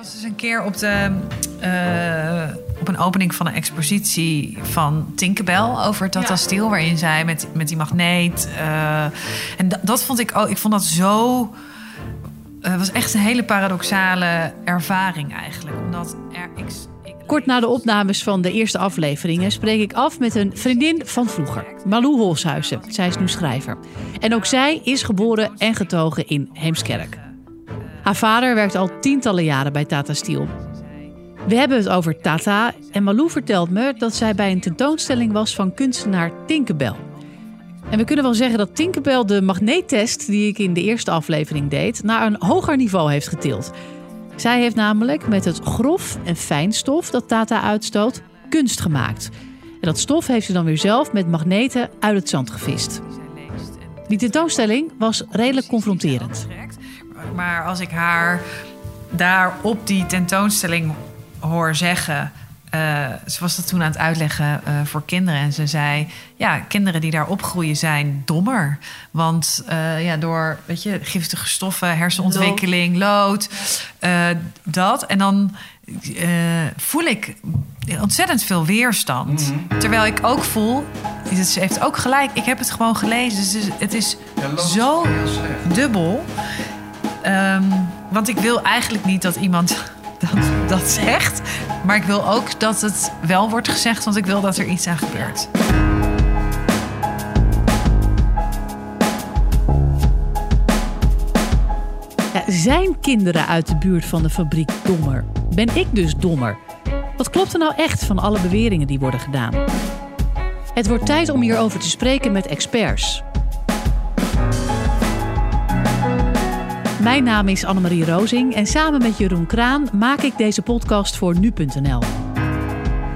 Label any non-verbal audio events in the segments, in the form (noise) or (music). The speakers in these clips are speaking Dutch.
Was dus een keer op, de, uh, op een opening van een expositie van Tinkerbell over Tata ja. Steel, waarin zij met, met die magneet. Uh, en dat, vond ik ook, ik vond dat zo. Het uh, was echt een hele paradoxale ervaring eigenlijk. Omdat er, ik, Kort na de opnames van de eerste afleveringen spreek ik af met een vriendin van vroeger, Malou Holshuizen. Zij is nu schrijver. En ook zij is geboren en getogen in Heemskerk. Haar vader werkt al tientallen jaren bij Tata Steel. We hebben het over Tata en Malou vertelt me dat zij bij een tentoonstelling was van kunstenaar Tinkerbell. En we kunnen wel zeggen dat Tinkerbell de magneettest die ik in de eerste aflevering deed naar een hoger niveau heeft getild. Zij heeft namelijk met het grof en fijnstof dat Tata uitstoot kunst gemaakt. En dat stof heeft ze dan weer zelf met magneten uit het zand gevist. Die tentoonstelling was redelijk confronterend. Maar als ik haar daar op die tentoonstelling hoor zeggen. Uh, ze was dat toen aan het uitleggen uh, voor kinderen. En ze zei: Ja, kinderen die daar opgroeien zijn dommer. Want uh, ja, door weet je, giftige stoffen, hersenontwikkeling, lood, dat. En dan voel ik ontzettend veel weerstand. Mm -hmm. Terwijl ik ook voel, ze heeft ook gelijk, ik heb het gewoon gelezen. Dus het is ja, zo dubbel. Um, want ik wil eigenlijk niet dat iemand dat, dat zegt. Maar ik wil ook dat het wel wordt gezegd, want ik wil dat er iets aan gebeurt. Zijn kinderen uit de buurt van de fabriek dommer? Ben ik dus dommer? Wat klopt er nou echt van alle beweringen die worden gedaan? Het wordt tijd om hierover te spreken met experts. Mijn naam is Annemarie Rozing en samen met Jeroen Kraan maak ik deze podcast voor nu.nl.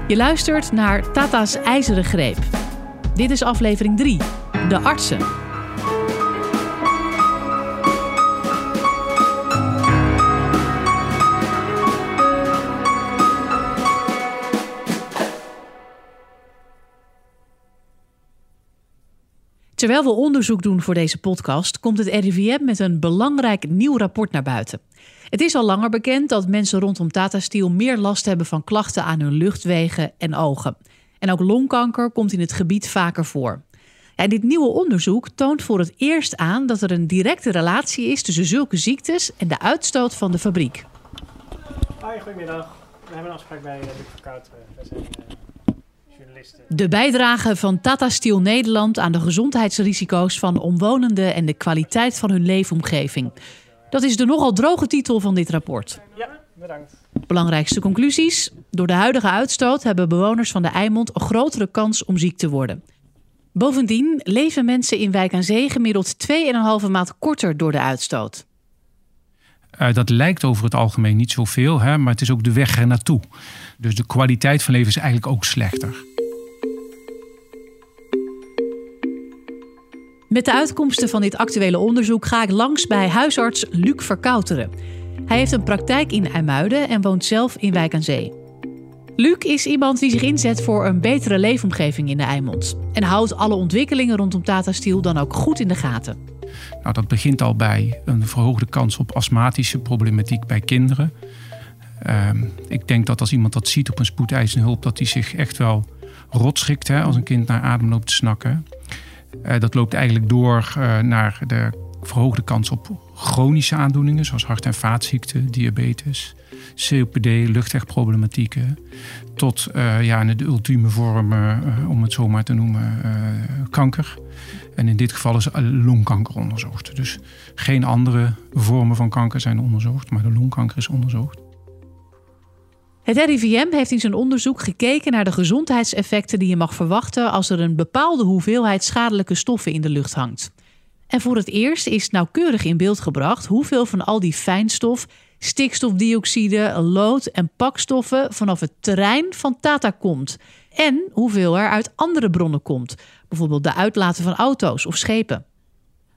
Je luistert naar Tata's IJzeren Greep. Dit is aflevering 3, De Artsen. Terwijl we onderzoek doen voor deze podcast, komt het RIVM met een belangrijk nieuw rapport naar buiten. Het is al langer bekend dat mensen rondom Tata Steel meer last hebben van klachten aan hun luchtwegen en ogen. En ook longkanker komt in het gebied vaker voor. Ja, dit nieuwe onderzoek toont voor het eerst aan dat er een directe relatie is tussen zulke ziektes en de uitstoot van de fabriek. Hoi, goedemiddag. We hebben een afspraak bij Luc Verkout. We zijn uh, de bijdrage van Tata Steel Nederland aan de gezondheidsrisico's van omwonenden en de kwaliteit van hun leefomgeving. Dat is de nogal droge titel van dit rapport. Ja, bedankt. Belangrijkste conclusies. Door de huidige uitstoot hebben bewoners van de Eimond een grotere kans om ziek te worden. Bovendien leven mensen in Wijk aan Zee gemiddeld 2,5 maand korter door de uitstoot. Uh, dat lijkt over het algemeen niet zoveel, hè, maar het is ook de weg er naartoe. Dus de kwaliteit van leven is eigenlijk ook slechter. Met de uitkomsten van dit actuele onderzoek ga ik langs bij huisarts Luc Verkouteren. Hij heeft een praktijk in IJmuiden en woont zelf in Wijk aan Zee. Luc is iemand die zich inzet voor een betere leefomgeving in de Eimond. En houdt alle ontwikkelingen rondom Tata Steel dan ook goed in de gaten. Nou, dat begint al bij een verhoogde kans op astmatische problematiek bij kinderen. Uh, ik denk dat als iemand dat ziet op een spoedeisende hulp, dat hij zich echt wel rot schikt hè, als een kind naar adem loopt te snakken. Uh, dat loopt eigenlijk door uh, naar de verhoogde kans op chronische aandoeningen, zoals hart- en vaatziekten, diabetes, COPD, luchtwegproblematieken, tot uh, ja, de ultieme vorm, om het zo maar te noemen, kanker. En in dit geval is longkanker onderzocht. Dus geen andere vormen van kanker zijn onderzocht, maar de longkanker is onderzocht. Het RIVM heeft in zijn onderzoek gekeken naar de gezondheidseffecten die je mag verwachten als er een bepaalde hoeveelheid schadelijke stoffen in de lucht hangt. En voor het eerst is nauwkeurig in beeld gebracht hoeveel van al die fijnstof, stikstofdioxide, lood en pakstoffen vanaf het terrein van Tata komt. En hoeveel er uit andere bronnen komt, bijvoorbeeld de uitlaten van auto's of schepen.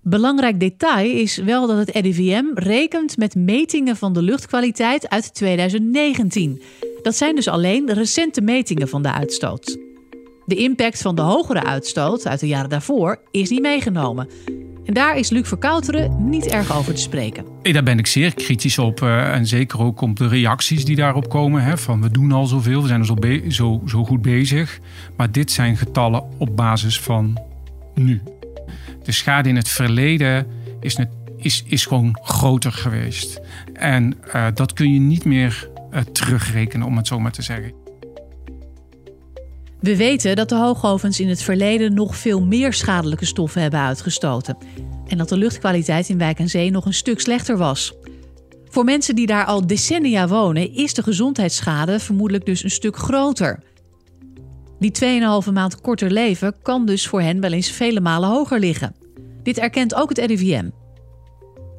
Belangrijk detail is wel dat het RIVM rekent met metingen van de luchtkwaliteit uit 2019. Dat zijn dus alleen recente metingen van de uitstoot. De impact van de hogere uitstoot uit de jaren daarvoor is niet meegenomen. En daar is Luc Verkouteren niet erg over te spreken. Daar ben ik zeer kritisch op. Uh, en zeker ook op de reacties die daarop komen. Van we doen al zoveel, we zijn zo, zo, zo goed bezig. Maar dit zijn getallen op basis van nu. De schade in het verleden is, is, is gewoon groter geweest. En uh, dat kun je niet meer uh, terugrekenen, om het zo maar te zeggen. We weten dat de hoogovens in het verleden nog veel meer schadelijke stoffen hebben uitgestoten. En dat de luchtkwaliteit in Wijk en Zee nog een stuk slechter was. Voor mensen die daar al decennia wonen, is de gezondheidsschade vermoedelijk dus een stuk groter. Die 2,5 maand korter leven kan dus voor hen wel eens vele malen hoger liggen. Dit erkent ook het RIVM.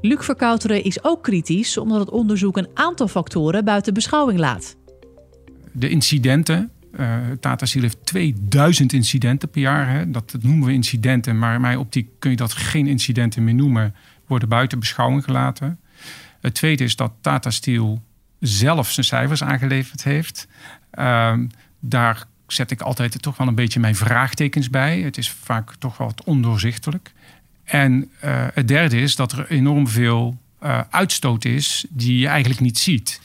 Luc Verkouteren is ook kritisch omdat het onderzoek een aantal factoren buiten beschouwing laat. De incidenten uh, Tata Steel heeft 2000 incidenten per jaar. Hè. Dat, dat, noemen we incidenten, maar in mijn optiek kun je dat geen incidenten meer noemen. Worden buiten beschouwing gelaten. Het tweede is dat Tata Steel zelf zijn cijfers aangeleverd heeft. Uh, daar zet ik altijd toch wel een beetje mijn vraagtekens bij. Het is vaak toch wel wat ondoorzichtelijk. En uh, het derde is dat er enorm veel uh, uitstoot is die je eigenlijk niet ziet.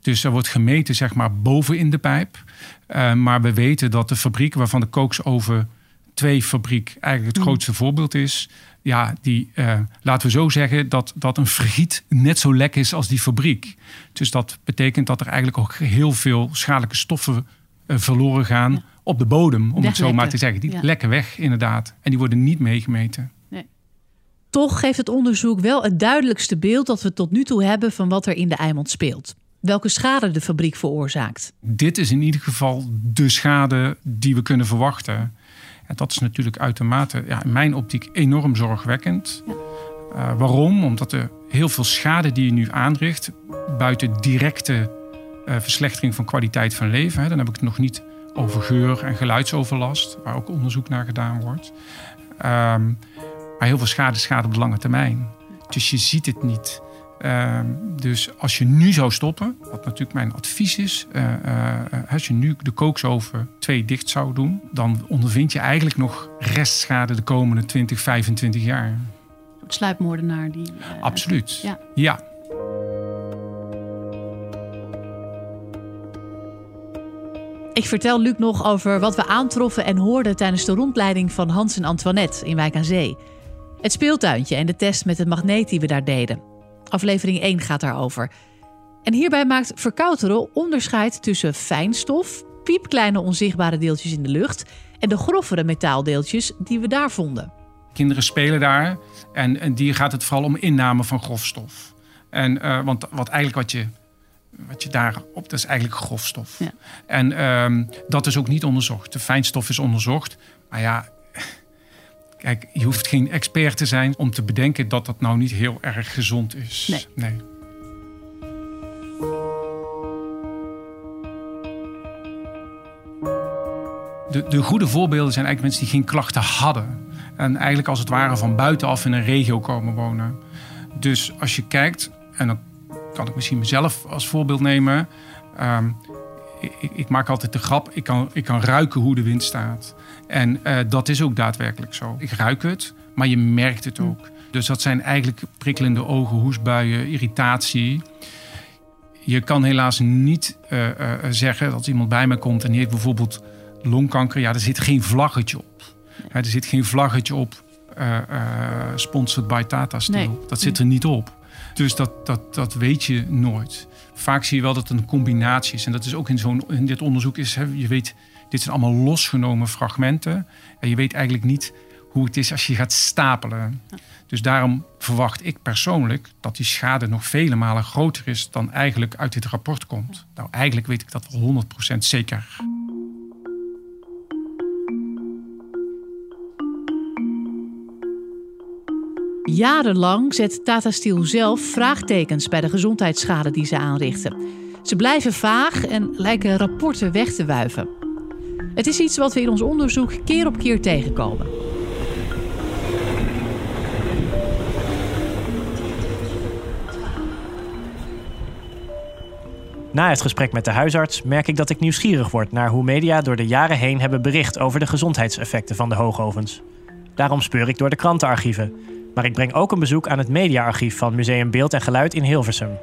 Dus er wordt gemeten zeg maar boven in de pijp. Uh, maar we weten dat de fabriek waarvan de kooksoven 2 fabriek eigenlijk het mm. grootste voorbeeld is. Ja, die, laten we zo zeggen dat, dat een vergiet net zo lek is als die fabriek. Dus dat betekent dat er eigenlijk ook heel veel schadelijke stoffen verloren gaan ja. op de bodem, om het zo maar te zeggen. Die ja. lekken weg, inderdaad. En die worden niet meegemeten. Nee. Toch geeft het onderzoek wel het duidelijkste beeld dat we tot nu toe hebben van wat er in de Eimond speelt welke schade de fabriek veroorzaakt. Dit is in ieder geval de schade die we kunnen verwachten. En dat is natuurlijk uitermate, ja, in mijn optiek, enorm zorgwekkend. Ja. Uh, waarom? Omdat er heel veel schade die je nu aanricht, buiten directe verslechtering van kwaliteit van leven, hè, dan heb ik het nog niet over geur- en geluidsoverlast, waar ook onderzoek naar gedaan wordt. Um, maar heel veel schade is schade op de lange termijn. Dus je ziet het niet. Uh, dus als je nu zou stoppen, wat natuurlijk mijn advies is, uh, uh, als je nu de kooksoven twee dicht zou doen, dan ondervind je eigenlijk nog restschade de komende 20, 25 jaar. Sluipmoordenaar die. Absoluut. Ja. ja. Ik vertel Luc nog over wat we aantroffen en hoorden tijdens de rondleiding van Hans en Antoinette in Wijk aan Zee. Het speeltuintje en de test met het magneet die we daar deden. Aflevering 1 gaat daarover. En hierbij maakt Verkouteren onderscheid tussen fijnstof, piepkleine onzichtbare deeltjes in de lucht en de grovere metaaldeeltjes die we daar vonden. Kinderen spelen daar en, en die gaat het vooral om inname van grofstof. En, uh, want wat eigenlijk wat je, wat je daar op, dat is eigenlijk grofstof. Ja. En uh, dat is ook niet onderzocht. De fijnstof is onderzocht. Maar ja, (laughs) Kijk, je hoeft geen expert te zijn om te bedenken dat dat nou niet heel erg gezond is. Nee. nee. De, de goede voorbeelden zijn eigenlijk mensen die geen klachten hadden. En eigenlijk als het ware van buitenaf in een regio komen wonen. Dus als je kijkt, en dan kan ik misschien mezelf als voorbeeld nemen. Um, ik, ik, maak altijd de grap, ik kan, ik kan ruiken hoe de wind staat. En uh, dat is ook daadwerkelijk zo. Ik ruik het, maar je merkt het ook. Dus dat zijn eigenlijk prikkelende ogen, hoesbuien, irritatie. Je kan helaas niet uh, uh, zeggen dat iemand bij me komt en die heeft bijvoorbeeld longkanker. Ja, er zit geen vlaggetje op. Er zit geen vlaggetje op, sponsored by Tata Steel. Nee. Dat zit er niet op. Dus dat, dat, dat weet je nooit. Vaak zie je wel dat het een combinatie is. En dat is ook in, zo'n, in dit onderzoek is, hè, je weet dit zijn allemaal losgenomen fragmenten. En je weet eigenlijk niet hoe het is als je gaat stapelen. Dus daarom verwacht ik persoonlijk dat die schade nog vele malen groter is dan eigenlijk uit dit rapport komt. Nou, eigenlijk weet ik dat wel 100% zeker. Jarenlang zet Tata Steel zelf vraagtekens bij de gezondheidsschade die ze aanrichten. Ze blijven vaag en lijken rapporten weg te wuiven. Het is iets wat we in ons onderzoek keer op keer tegenkomen. Na het gesprek met de huisarts merk ik dat ik nieuwsgierig word naar hoe media door de jaren heen hebben bericht over de gezondheidseffecten van de hoogovens. Daarom speur ik door de krantenarchieven. Maar ik breng ook een bezoek aan het mediaarchief van Museum Beeld en Geluid in Hilversum.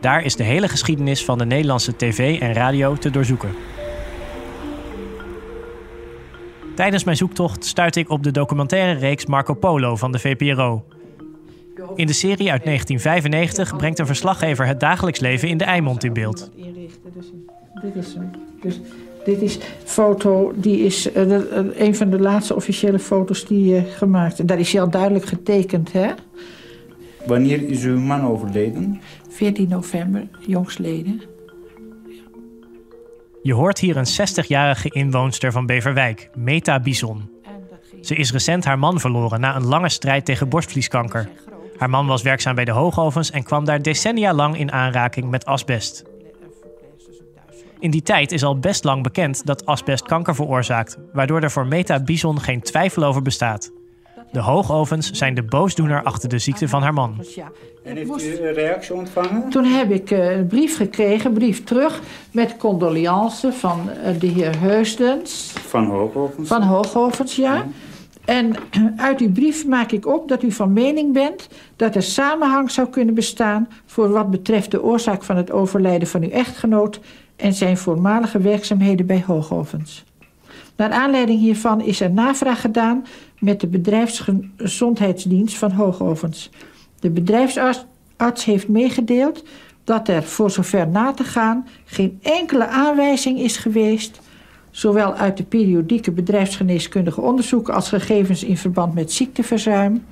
Daar is de hele geschiedenis van de Nederlandse tv en radio te doorzoeken. Tijdens mijn zoektocht stuit ik op de documentaire reeks Marco Polo van de VPRO. In de serie uit 1995 brengt een verslaggever het dagelijks leven in de Eimond in beeld. Dit is. Dus dit is foto, die is uh, een van de laatste officiële foto's die je uh, gemaakt En Daar is hij al duidelijk getekend, hè? Wanneer is uw man overleden? 14 november, jongsleden. Je hoort hier een 60-jarige inwoonster van Beverwijk, Meta Bison. Ze is recent haar man verloren na een lange strijd tegen borstvlieskanker. Haar man was werkzaam bij de hoogovens en kwam daar decennia lang in aanraking met asbest. In die tijd is al best lang bekend dat asbest kanker veroorzaakt, waardoor er voor Meta Bison geen twijfel over bestaat. De hoogovens zijn de boosdoener achter de ziekte van haar man. En heeft u een reactie ontvangen? Toen heb ik uh, een brief gekregen, een brief terug met condoleances van uh, de heer Heusdens. Van Hoogovens? Van Hoogovens, ja. ja. En (clears throat) uit die brief maak ik op dat u van mening bent dat er samenhang zou kunnen bestaan voor wat betreft de oorzaak van het overlijden van uw echtgenoot en zijn voormalige werkzaamheden bij Hoogovens. Naar aanleiding hiervan is er navraag gedaan met de bedrijfsgezondheidsdienst van Hoogovens. De bedrijfsarts heeft meegedeeld dat er, voor zover na te gaan, geen enkele aanwijzing is geweest, zowel uit de periodieke bedrijfsgeneeskundige onderzoeken als gegevens in verband met ziekteverzuim,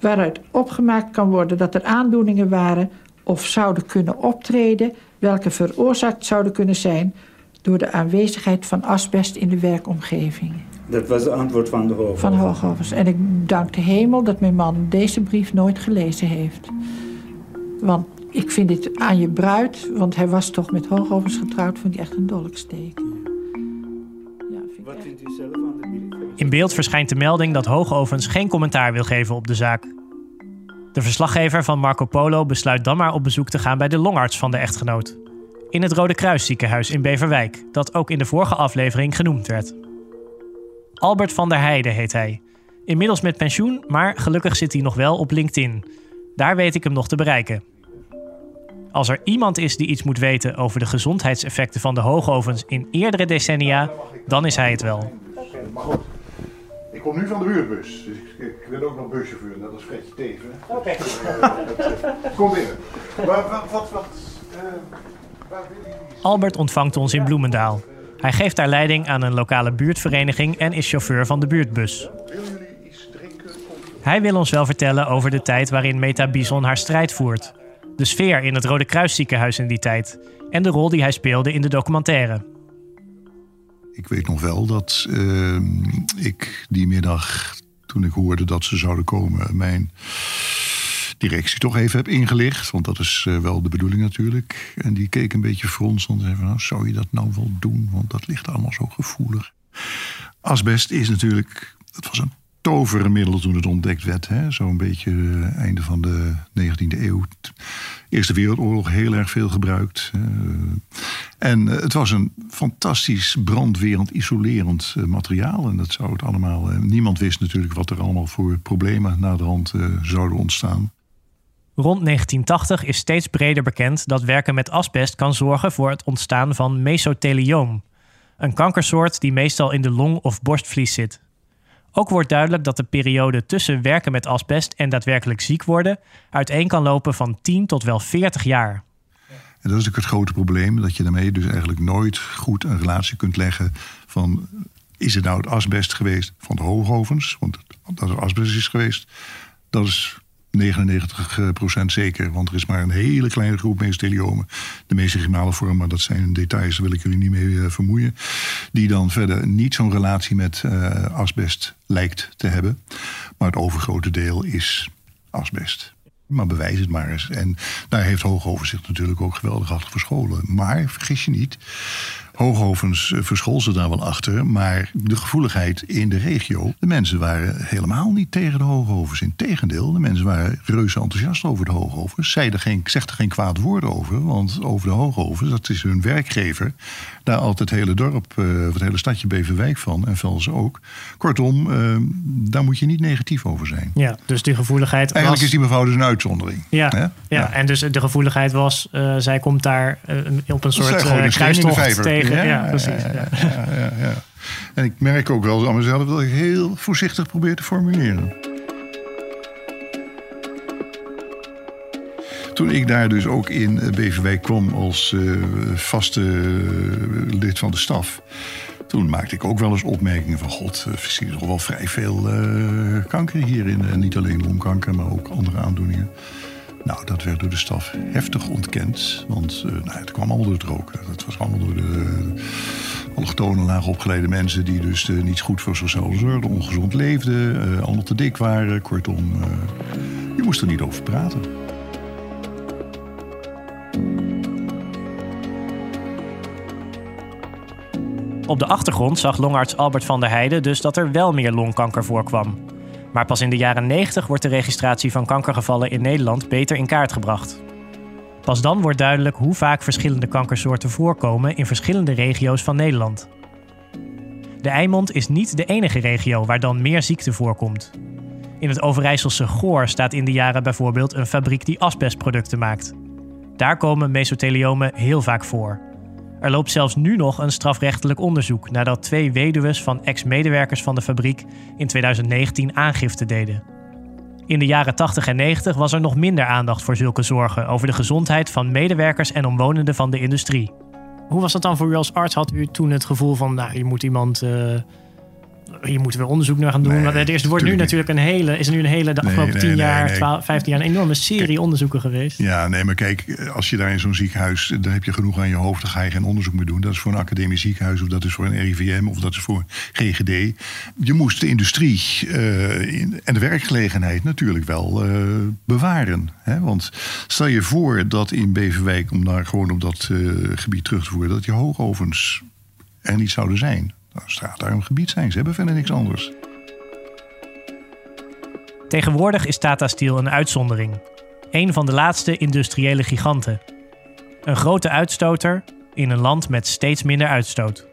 waaruit opgemaakt kan worden dat er aandoeningen waren of zouden kunnen optreden, welke veroorzaakt zouden kunnen zijn door de aanwezigheid van asbest in de werkomgeving. Dat was het antwoord van de Hoogovens? Van Hoogovens. En ik dank de hemel dat mijn man deze brief nooit gelezen heeft. Want ik vind dit aan je bruid, want hij was toch met Hoogovens getrouwd, vind ik echt een dolksteek. Ja, Wat vindt u zelf aan de brief? In beeld verschijnt de melding dat Hoogovens geen commentaar wil geven op de zaak. De verslaggever van Marco Polo besluit dan maar op bezoek te gaan bij de longarts van de echtgenoot. In het Rode Kruisziekenhuis in Beverwijk, dat ook in de vorige aflevering genoemd werd. Albert van der Heijden heet hij. Inmiddels met pensioen, maar gelukkig zit hij nog wel op LinkedIn. Daar weet ik hem nog te bereiken. Als er iemand is die iets moet weten over de gezondheidseffecten van de hoogovens in eerdere decennia, dan is hij het wel. Ik kom nu van de buurtbus, dus ik, ik wil ook nog buschauffeur, net als Fredje Teven. Oké. (laughs) Kom binnen. Maar wat, wat, wat uh, waar wil je Albert ontvangt ons in Bloemendaal. Hij geeft daar leiding aan een lokale buurtvereniging en is chauffeur van de buurtbus. Hij wil ons wel vertellen over de tijd waarin Meta Bison haar strijd voert. De sfeer in het Rode Kruisziekenhuis in die tijd. En de rol die hij speelde in de documentaire. Ik weet nog wel dat uh, ik die middag, toen ik hoorde dat ze zouden komen, mijn directie toch even heb ingelicht. Want dat is uh, wel de bedoeling natuurlijk. En die keek een beetje fronsend en zei van... Nou, zou je dat nou wel doen? Want dat ligt allemaal zo gevoelig. Asbest is natuurlijk... Het was een tovermiddel toen het ontdekt werd. Zo'n beetje uh, einde van de 19e eeuw. Eerste Wereldoorlog heel erg veel gebruikt. Uh, en het was een fantastisch brandwerend, isolerend materiaal. En dat zou het allemaal... niemand wist natuurlijk wat er allemaal voor problemen na de hand zouden ontstaan. Rond 1980 is steeds breder bekend dat werken met asbest kan zorgen voor het ontstaan van mesothelioom, een kankersoort die meestal in de long of borstvlies zit. Ook wordt duidelijk dat de periode tussen werken met asbest en daadwerkelijk ziek worden uiteen kan lopen van 10 tot wel 40 jaar. En dat is natuurlijk het grote probleem, dat je daarmee dus eigenlijk nooit goed een relatie kunt leggen van is het nou het asbest geweest van de hoogovens, want dat er asbest is geweest, dat is 99% zeker, want er is maar een hele kleine groep mesotheliomen. De mesenchyemale vorm, maar dat zijn details, daar wil ik jullie niet mee uh, vermoeien. Die dan verder niet zo'n relatie met uh, asbest lijkt te hebben. Maar het overgrote deel is asbest. Maar bewijs het maar eens. En daar heeft Hoogover zich natuurlijk ook geweldig achter verscholen. Maar vergis je niet, Hoogovens eh, verschool ze daar wel achter. Maar de gevoeligheid in de regio. De mensen waren helemaal niet tegen de Hoogovens. Integendeel, de mensen waren reuze enthousiast over de Hoogovens. Zeiden geen, er geen kwaad woord over. Want over de Hoogovens, dat is hun werkgever. Daar altijd het hele dorp, uh, het hele stadje Beverwijk van. En Velsen ook. Kortom, uh, daar moet je niet negatief over zijn. Ja, dus die gevoeligheid. Eigenlijk is die mevrouw dus een uitzondering. Ja, ja, ja. en dus de gevoeligheid was, uh, zij komt daar op een soort kruistocht tegen ja, precies. Ja, ja, ja, En ik merk ook wel aan mezelf dat ik heel voorzichtig probeer te formuleren. Toen ik daar dus ook in eh, Beverwijk kwam als uh, vaste uh, lid van de staf... toen maakte ik ook wel eens opmerkingen van... god, ik zie er wel vrij veel uh, kanker hierin. En niet alleen longkanker, maar ook andere aandoeningen. Nou, dat werd door de staf heftig ontkend. Want uh, nou, het kwam allemaal door het roken. Dat was allemaal door de uh, allochtone, laag opgeleide mensen... die dus uh, niet goed voor zichzelf zorgden, ongezond leefden... allemaal te dik waren. Kortom, je moest er niet over praten. Op de achtergrond zag longarts Albert van der Heijden dus dat er wel meer longkanker voorkwam. Maar pas in de jaren 90 wordt de registratie van kankergevallen in Nederland beter in kaart gebracht. Pas dan wordt duidelijk hoe vaak verschillende kankersoorten voorkomen in verschillende regio's van Nederland. De Eimond is niet de enige regio waar dan meer ziekte voorkomt. In het Overijsselse Goor staat in de jaren bijvoorbeeld een fabriek die asbestproducten maakt. Daar komen mesotheliomen heel vaak voor. Er loopt zelfs nu nog een strafrechtelijk onderzoek nadat twee weduwen van ex-medewerkers van de fabriek in 2019 aangifte deden. In de jaren 80 en 90 was er nog minder aandacht voor zulke zorgen over de gezondheid van medewerkers en omwonenden van de industrie. Hoe was dat dan voor u als arts? Had u toen het gevoel van, nou, je moet iemand uh, hier moeten we onderzoek naar gaan doen. Nee, Want er wordt nu natuurlijk een hele, is nu een hele, de afgelopen tien jaar, 12, 15 jaar, een enorme serie onderzoeken geweest. Ja, nee, maar kijk, als je daar in zo'n ziekenhuis, dan heb je genoeg aan je hoofd, dan ga je geen onderzoek meer doen. Dat is voor een academisch ziekenhuis, of dat is voor een RIVM, of dat is voor GGD. Je moest de industrie uh, en de werkgelegenheid natuurlijk wel uh, bewaren. Hè? Want stel je voor dat in Beverwijk, om daar gewoon op dat uh, gebied terug te voeren, dat je hoogovens er niet zouden zijn. Nou, straatarm gebied zijn. Ze hebben verder niks anders. Tegenwoordig is Tata Steel een uitzondering. Een van de laatste industriële giganten. Een grote uitstoter in een land met steeds minder uitstoot.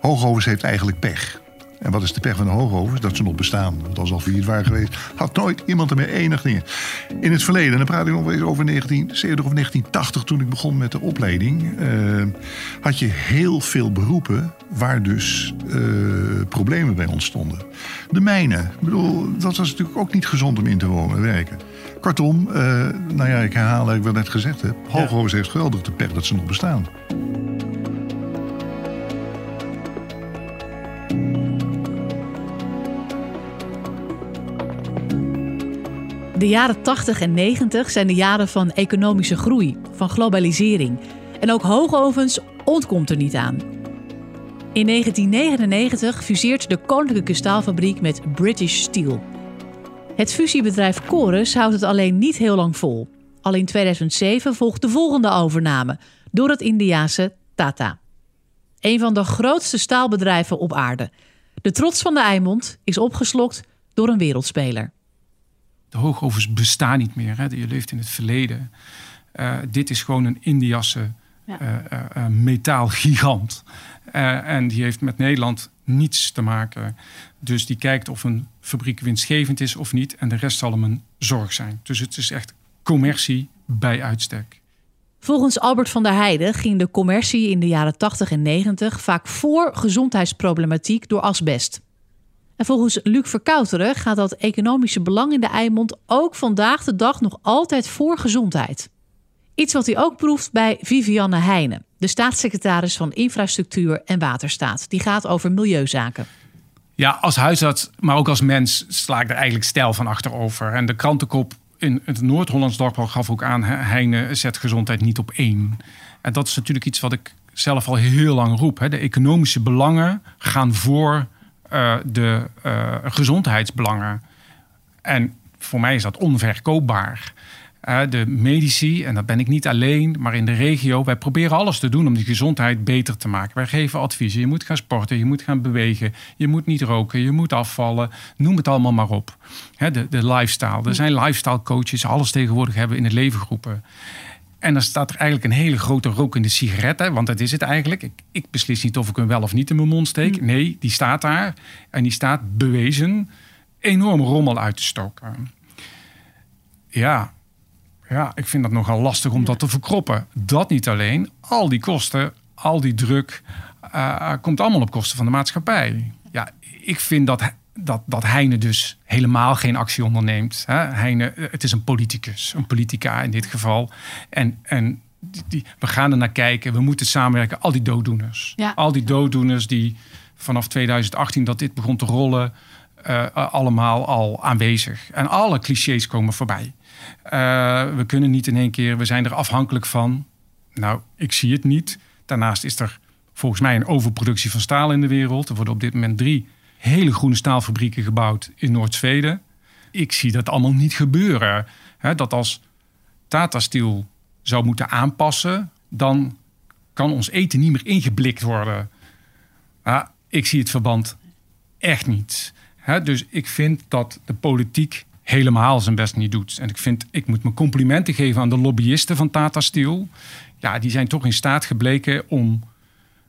Hoogovens heeft eigenlijk pech. En wat is de pech van de hoogovens? Dat ze nog bestaan. Want als al failliet waren geweest, had nooit iemand er meer enig dingen. In het verleden, en dan praat ik nog eens over 1970 of 1980, toen ik begon met de opleiding, uh, had je heel veel beroepen waar dus uh, problemen bij ontstonden. De mijnen, ik bedoel, dat was natuurlijk ook niet gezond om in te wonen, werken. Kortom, uh, nou ja, ik herhaal wat ik wel net gezegd heb. Hoogovens heeft geweldig de pech dat ze nog bestaan. De jaren 80 en 90 zijn de jaren van economische groei, van globalisering. En ook hoogovens ontkomt er niet aan. In 1999 fuseert de Koninklijke Staalfabriek met British Steel. Het fusiebedrijf Chorus houdt het alleen niet heel lang vol. Al in 2007 volgt de volgende overname door het Indiase Tata. Een van de grootste staalbedrijven op aarde. De trots van de Eimond is opgeslokt door een wereldspeler de hoogovens bestaan niet meer. Hè. Je leeft in het verleden. Uh, dit is gewoon een Indiase ja. uh, uh, metaalgigant. en die heeft met Nederland niets te maken. Dus die kijkt of een fabriek winstgevend is of niet. En de rest zal hem een zorg zijn. Dus het is echt commercie bij uitstek. Volgens Albert van der Heijden ging de commercie in de jaren 80 en 90 vaak voor gezondheidsproblematiek door asbest. En volgens Luc Verkouteren gaat dat economische belang in de Eimond ook vandaag de dag nog altijd voor gezondheid. Iets wat hij ook proeft bij Vivianne Heijnen, de staatssecretaris van Infrastructuur en Waterstaat. Die gaat over milieuzaken. Ja, als huisarts, maar ook als mens sla ik er eigenlijk stijl van achterover. En de krantenkop in het Noord-Hollands Dagblad gaf ook aan... Heine zet gezondheid niet op één. En dat is natuurlijk iets wat ik zelf al heel lang roep. Hè. De economische belangen gaan voor de uh, gezondheidsbelangen. En voor mij is dat onverkoopbaar. Uh, de medici, en dat ben ik niet alleen, maar in de regio, wij proberen alles te doen om die gezondheid beter te maken. Wij geven adviezen. Je moet gaan sporten, je moet gaan bewegen, je moet niet roken, je moet afvallen. Noem het allemaal maar op. de, de lifestyle. Er zijn lifestyle coaches, alles tegenwoordig hebben in de levengroepen. En dan staat er eigenlijk een hele grote rokende sigaret. Hè, want dat is het eigenlijk. Ik, ik, beslis niet of ik hem wel of niet in mijn mond steek. Mm. Nee, die staat daar. En die staat bewezen enorm rommel uit te stoken. Ja, ja, ik vind dat nogal lastig om dat te verkroppen. Dat niet alleen. Al die kosten, al die druk, uh, komt allemaal op kosten van de maatschappij. Ja, ik vind dat, dat, dat Heine dus helemaal geen actie onderneemt. Hè? Heine, eh, het is een politicus, een politica in dit geval. En, en die, we gaan er naar kijken. We moeten samenwerken. Al die dooddoeners. Ja. Al die dooddoeners die vanaf 2018 dat dit begon te rollen... Uh, allemaal al aanwezig. En alle clichés komen voorbij. Uh, we kunnen niet in één keer, we zijn er afhankelijk van. Nou, ik zie het niet. Daarnaast is er volgens mij een overproductie van staal in de wereld. Er worden op dit moment drie hele groene staalfabrieken gebouwd in Noord-Zweden. Ik zie dat allemaal niet gebeuren. dat als Tata Steel zou moeten aanpassen, dan kan ons eten niet meer ingeblikt worden. ik zie het verband echt niet. dus ik vind dat de politiek helemaal zijn best niet doet. En ik vind, ik moet mijn complimenten geven aan de lobbyisten van Tata Steel. Ja, die zijn toch in staat gebleken om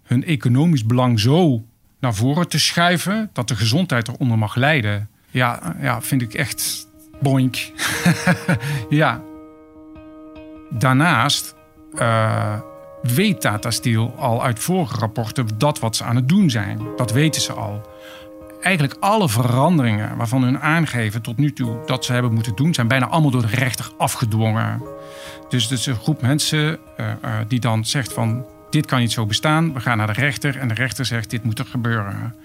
hun economisch belang zo naar voren te schuiven dat de gezondheid eronder mag lijden. Ja, ja vind ik echt boink. (laughs) ja. Daarnaast uh, weet Tata Steel al uit vorige rapporten dat wat ze aan het doen zijn. Dat weten ze al eigenlijk alle veranderingen waarvan hun aangeven tot nu toe dat ze hebben moeten doen, zijn bijna allemaal door de rechter afgedwongen. Dus het is een groep mensen uh, uh, die dan zegt van dit kan niet zo bestaan, we gaan naar de rechter en de rechter zegt dit moet er gebeuren.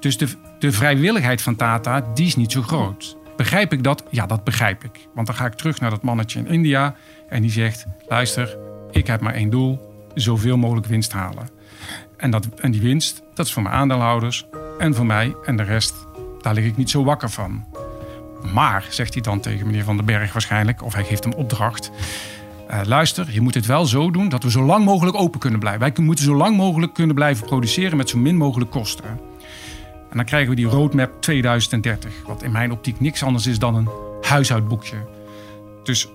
Dus de, de vrijwilligheid van Tata, die is niet zo groot. Begrijp ik dat? Ja, dat begrijp ik. Want dan ga ik terug naar dat mannetje in India en die zegt: luister, ik heb maar één doel, zoveel mogelijk winst halen. En, dat, en die winst, dat is voor mijn aandeelhouders en voor mij. En de rest, daar lig ik niet zo wakker van. Maar, zegt hij dan tegen meneer Van den Berg waarschijnlijk, of hij geeft hem opdracht. Uh, luister, je moet het wel zo doen dat we zo lang mogelijk open kunnen blijven. Wij moeten zo lang mogelijk kunnen blijven produceren met zo min mogelijk kosten. En dan krijgen we die roadmap 2030, wat in mijn optiek niks anders is dan een huishoudboekje. Dus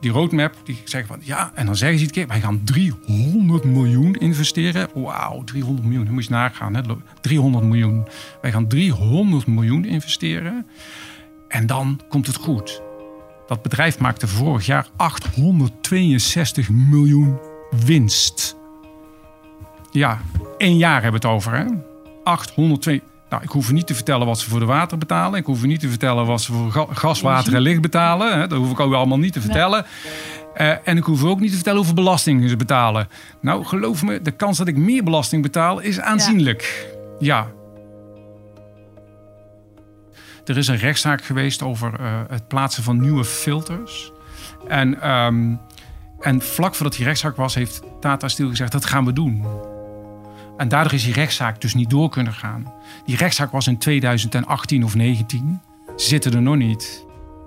die roadmap, die zeggen van ja, en dan zeggen ze het keer, wij gaan 300 miljoen investeren. Wauw, 300 miljoen, dan moet je nagaan. Hè? 300 miljoen. Wij gaan 300 miljoen investeren. En dan komt het goed. Dat bedrijf maakte vorig jaar 862 miljoen winst. Ja, één jaar hebben we het over. Hè? 802. Nou, ik hoef niet te vertellen wat ze voor de water betalen. Ik hoef niet te vertellen wat ze voor gas, water en licht betalen. Hè. Dat hoef ik ook allemaal niet te vertellen. Uh, en ik hoef ook niet te vertellen hoeveel belasting ze betalen. Nou, geloof me, de kans dat ik meer belasting betaal is aanzienlijk. ja. Er is een rechtszaak geweest over uh, het plaatsen van nieuwe filters. En, um, en vlak voordat die rechtszaak was, heeft Tata Steel gezegd: dat gaan we doen. En daardoor is die rechtszaak dus niet door kunnen gaan. Die rechtszaak was in 2018 of 19. Ze zitten er nog niet.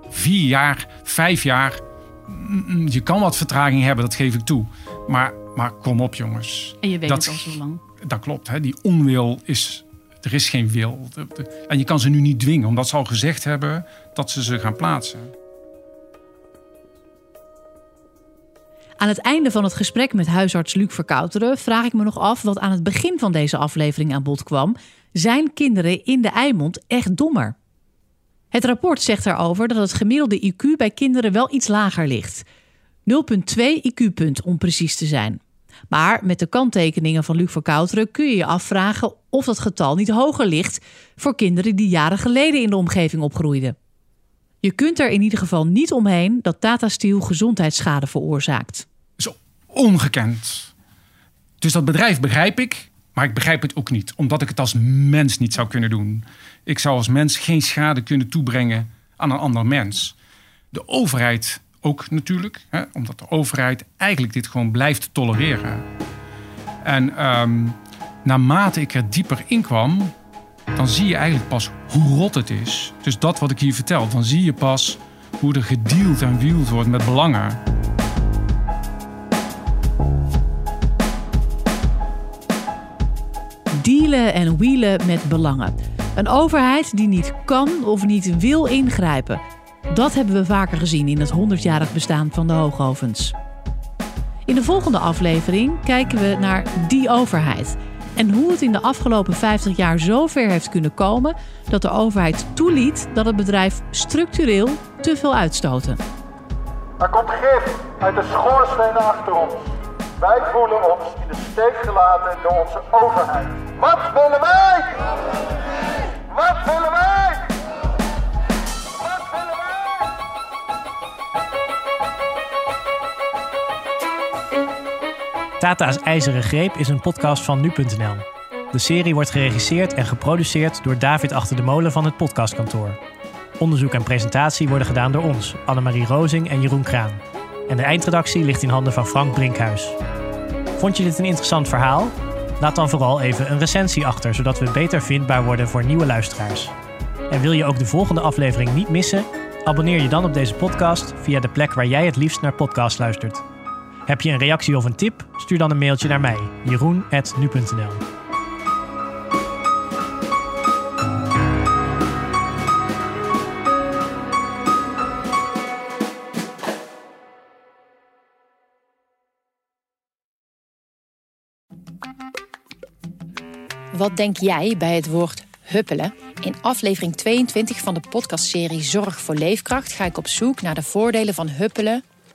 Vier jaar, vijf jaar. Mm, je kan wat vertraging hebben, dat geef ik toe. Maar, maar kom op, jongens. En je weet dat, het al zo lang. Dat klopt. Hè? Die onwil is. Er is geen wil. En je kan ze nu niet dwingen, omdat ze al gezegd hebben dat ze ze gaan plaatsen. Aan het einde van het gesprek met huisarts Luc Verkouteren vraag ik me nog af wat aan het begin van deze aflevering aan bod kwam. Zijn kinderen in de eimond echt dommer? Het rapport zegt daarover dat het gemiddelde IQ bij kinderen wel iets lager ligt. 0,2 IQ-punt om precies te zijn. Maar met de kanttekeningen van Luc Verkouteren kun je je afvragen of dat getal niet hoger ligt voor kinderen die jaren geleden in de omgeving opgroeiden. Je kunt er in ieder geval niet omheen dat Tata Steel gezondheidsschade veroorzaakt. Zo ongekend. Dus dat bedrijf begrijp ik, maar ik begrijp het ook niet, omdat ik het als mens niet zou kunnen doen. Ik zou als mens geen schade kunnen toebrengen aan een ander mens. De overheid ook natuurlijk, hè, omdat de overheid eigenlijk dit gewoon blijft tolereren. En um, naarmate ik er dieper in kwam, dan zie je eigenlijk pas hoe rot het is. Dus dat wat ik hier vertel, dan zie je pas hoe er gedeeld en wield wordt met belangen. Dealen en wielen met belangen. Een overheid die niet kan of niet wil ingrijpen. Dat hebben we vaker gezien in het 100-jarig bestaan van de hoogovens. In de volgende aflevering kijken we naar die overheid. En hoe het in de afgelopen 50 jaar zover heeft kunnen komen dat de overheid toeliet dat het bedrijf structureel te veel uitstoten. Er komt gif uit de schoorstenen achter ons. Wij voelen ons in de steek gelaten door onze overheid. Wat willen wij? Wat willen wij? Tata's IJzeren Greep is een podcast van nu.nl. De serie wordt geregisseerd en geproduceerd door David Achter de Molen van het podcastkantoor. Onderzoek en presentatie worden gedaan door ons, Annemarie Rozing en Jeroen Kraan. En de eindredactie ligt in handen van Frank Brinkhuis. Vond je dit een interessant verhaal? Laat dan vooral even een recensie achter, zodat we beter vindbaar worden voor nieuwe luisteraars. En wil je ook de volgende aflevering niet missen? Abonneer je dan op deze podcast via de plek waar jij het liefst naar podcast luistert. Heb je een reactie of een tip? Stuur dan een mailtje naar mij, jeroen.nu.nl. Wat denk jij bij het woord huppelen? In aflevering 22 van de podcastserie Zorg voor Leefkracht ga ik op zoek naar de voordelen van huppelen